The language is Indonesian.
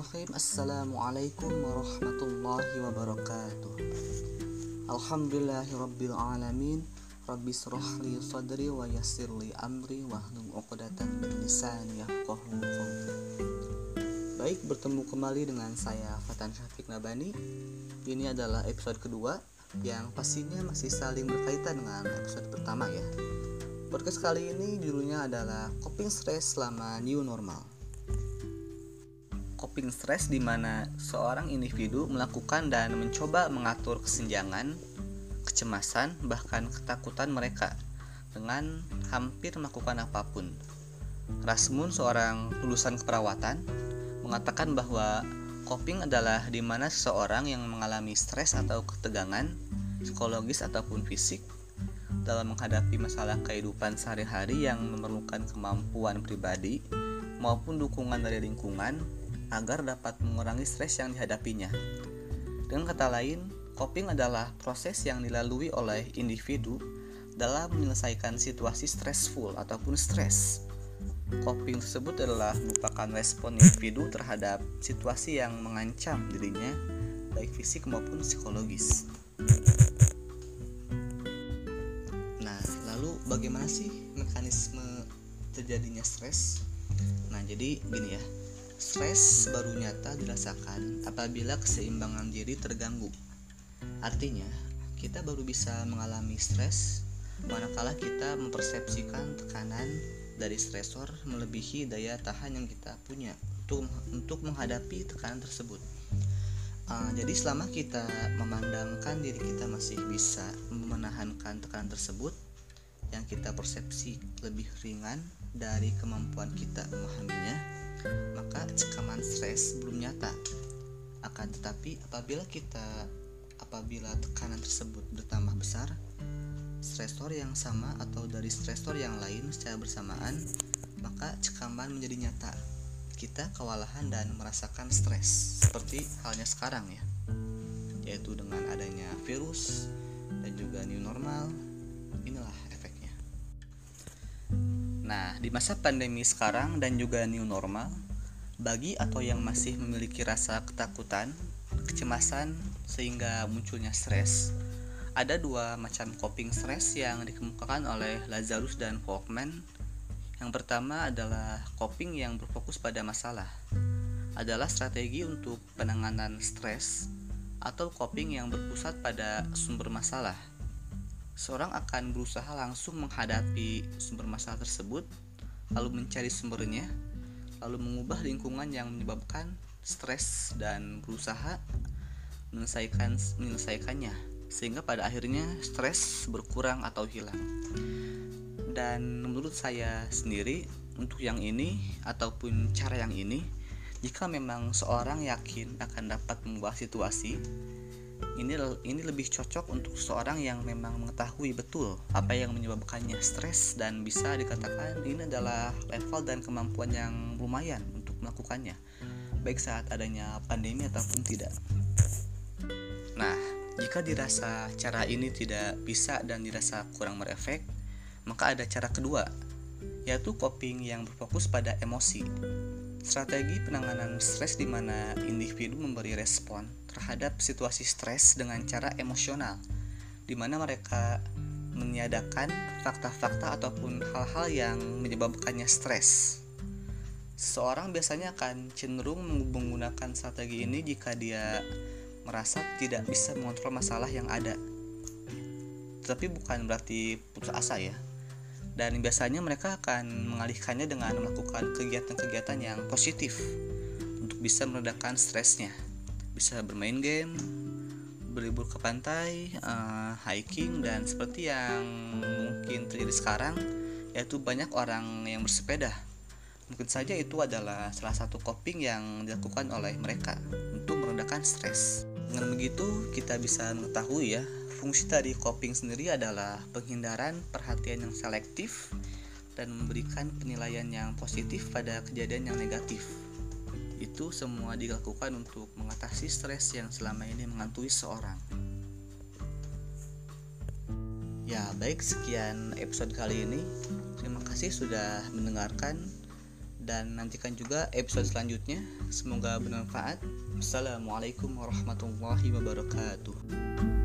Bismillahirrahmanirrahim. Assalamualaikum warahmatullahi wabarakatuh. Alhamdulillahirabbil alamin. Rabbi srahli sadri wa yassirli amri wahlul 'uqdatam min lisani Baik, bertemu kembali dengan saya Fatan Syafiq Nabani. Ini adalah episode kedua yang pastinya masih saling berkaitan dengan episode pertama ya. Podcast kali ini judulnya adalah Coping Stress selama New Normal coping stress di mana seorang individu melakukan dan mencoba mengatur kesenjangan, kecemasan, bahkan ketakutan mereka dengan hampir melakukan apa pun. Rasmun, seorang lulusan keperawatan, mengatakan bahwa coping adalah di mana seseorang yang mengalami stres atau ketegangan psikologis ataupun fisik dalam menghadapi masalah kehidupan sehari-hari yang memerlukan kemampuan pribadi maupun dukungan dari lingkungan agar dapat mengurangi stres yang dihadapinya. Dengan kata lain, coping adalah proses yang dilalui oleh individu dalam menyelesaikan situasi stressful ataupun stres. Coping tersebut adalah merupakan respon individu terhadap situasi yang mengancam dirinya, baik fisik maupun psikologis. Nah, lalu bagaimana sih mekanisme terjadinya stres? Nah, jadi gini ya Stres baru nyata dirasakan apabila keseimbangan diri terganggu. Artinya, kita baru bisa mengalami stres manakala kita mempersepsikan tekanan dari stresor melebihi daya tahan yang kita punya untuk untuk menghadapi tekanan tersebut. Uh, jadi selama kita memandangkan diri kita masih bisa menahankan tekanan tersebut yang kita persepsi lebih ringan dari kemampuan kita memahaminya, maka cekaman stres belum nyata. Akan tetapi apabila kita apabila tekanan tersebut bertambah besar, stresor yang sama atau dari stresor yang lain secara bersamaan, maka cekaman menjadi nyata. Kita kewalahan dan merasakan stres seperti halnya sekarang ya. Yaitu dengan adanya virus dan juga new normal. Inilah Nah, di masa pandemi sekarang dan juga new normal, bagi atau yang masih memiliki rasa ketakutan, kecemasan, sehingga munculnya stres, ada dua macam coping stress yang dikemukakan oleh Lazarus dan Folkman. Yang pertama adalah coping yang berfokus pada masalah. Adalah strategi untuk penanganan stres atau coping yang berpusat pada sumber masalah seorang akan berusaha langsung menghadapi sumber masalah tersebut, lalu mencari sumbernya, lalu mengubah lingkungan yang menyebabkan stres dan berusaha menyelesaikan menyelesaikannya sehingga pada akhirnya stres berkurang atau hilang. Dan menurut saya sendiri untuk yang ini ataupun cara yang ini jika memang seorang yakin akan dapat mengubah situasi ini ini lebih cocok untuk seorang yang memang mengetahui betul apa yang menyebabkannya stres dan bisa dikatakan ini adalah level dan kemampuan yang lumayan untuk melakukannya baik saat adanya pandemi ataupun tidak. Nah, jika dirasa cara ini tidak bisa dan dirasa kurang merefek, maka ada cara kedua, yaitu coping yang berfokus pada emosi. Strategi penanganan stres di mana individu memberi respon terhadap situasi stres dengan cara emosional, di mana mereka meniadakan fakta-fakta ataupun hal-hal yang menyebabkannya stres. Seseorang biasanya akan cenderung menggunakan strategi ini jika dia merasa tidak bisa mengontrol masalah yang ada. Tetapi bukan berarti putus asa ya dan biasanya mereka akan mengalihkannya dengan melakukan kegiatan-kegiatan yang positif untuk bisa meredakan stresnya. Bisa bermain game berlibur ke pantai uh, hiking dan seperti yang mungkin terjadi sekarang yaitu banyak orang yang bersepeda. Mungkin saja itu adalah salah satu coping yang dilakukan oleh mereka untuk meredakan stres dengan begitu kita bisa mengetahui ya Fungsi dari coping sendiri adalah penghindaran perhatian yang selektif dan memberikan penilaian yang positif pada kejadian yang negatif. Itu semua dilakukan untuk mengatasi stres yang selama ini mengantui seorang. Ya, baik sekian episode kali ini. Terima kasih sudah mendengarkan dan nantikan juga episode selanjutnya. Semoga bermanfaat. Assalamualaikum warahmatullahi wabarakatuh.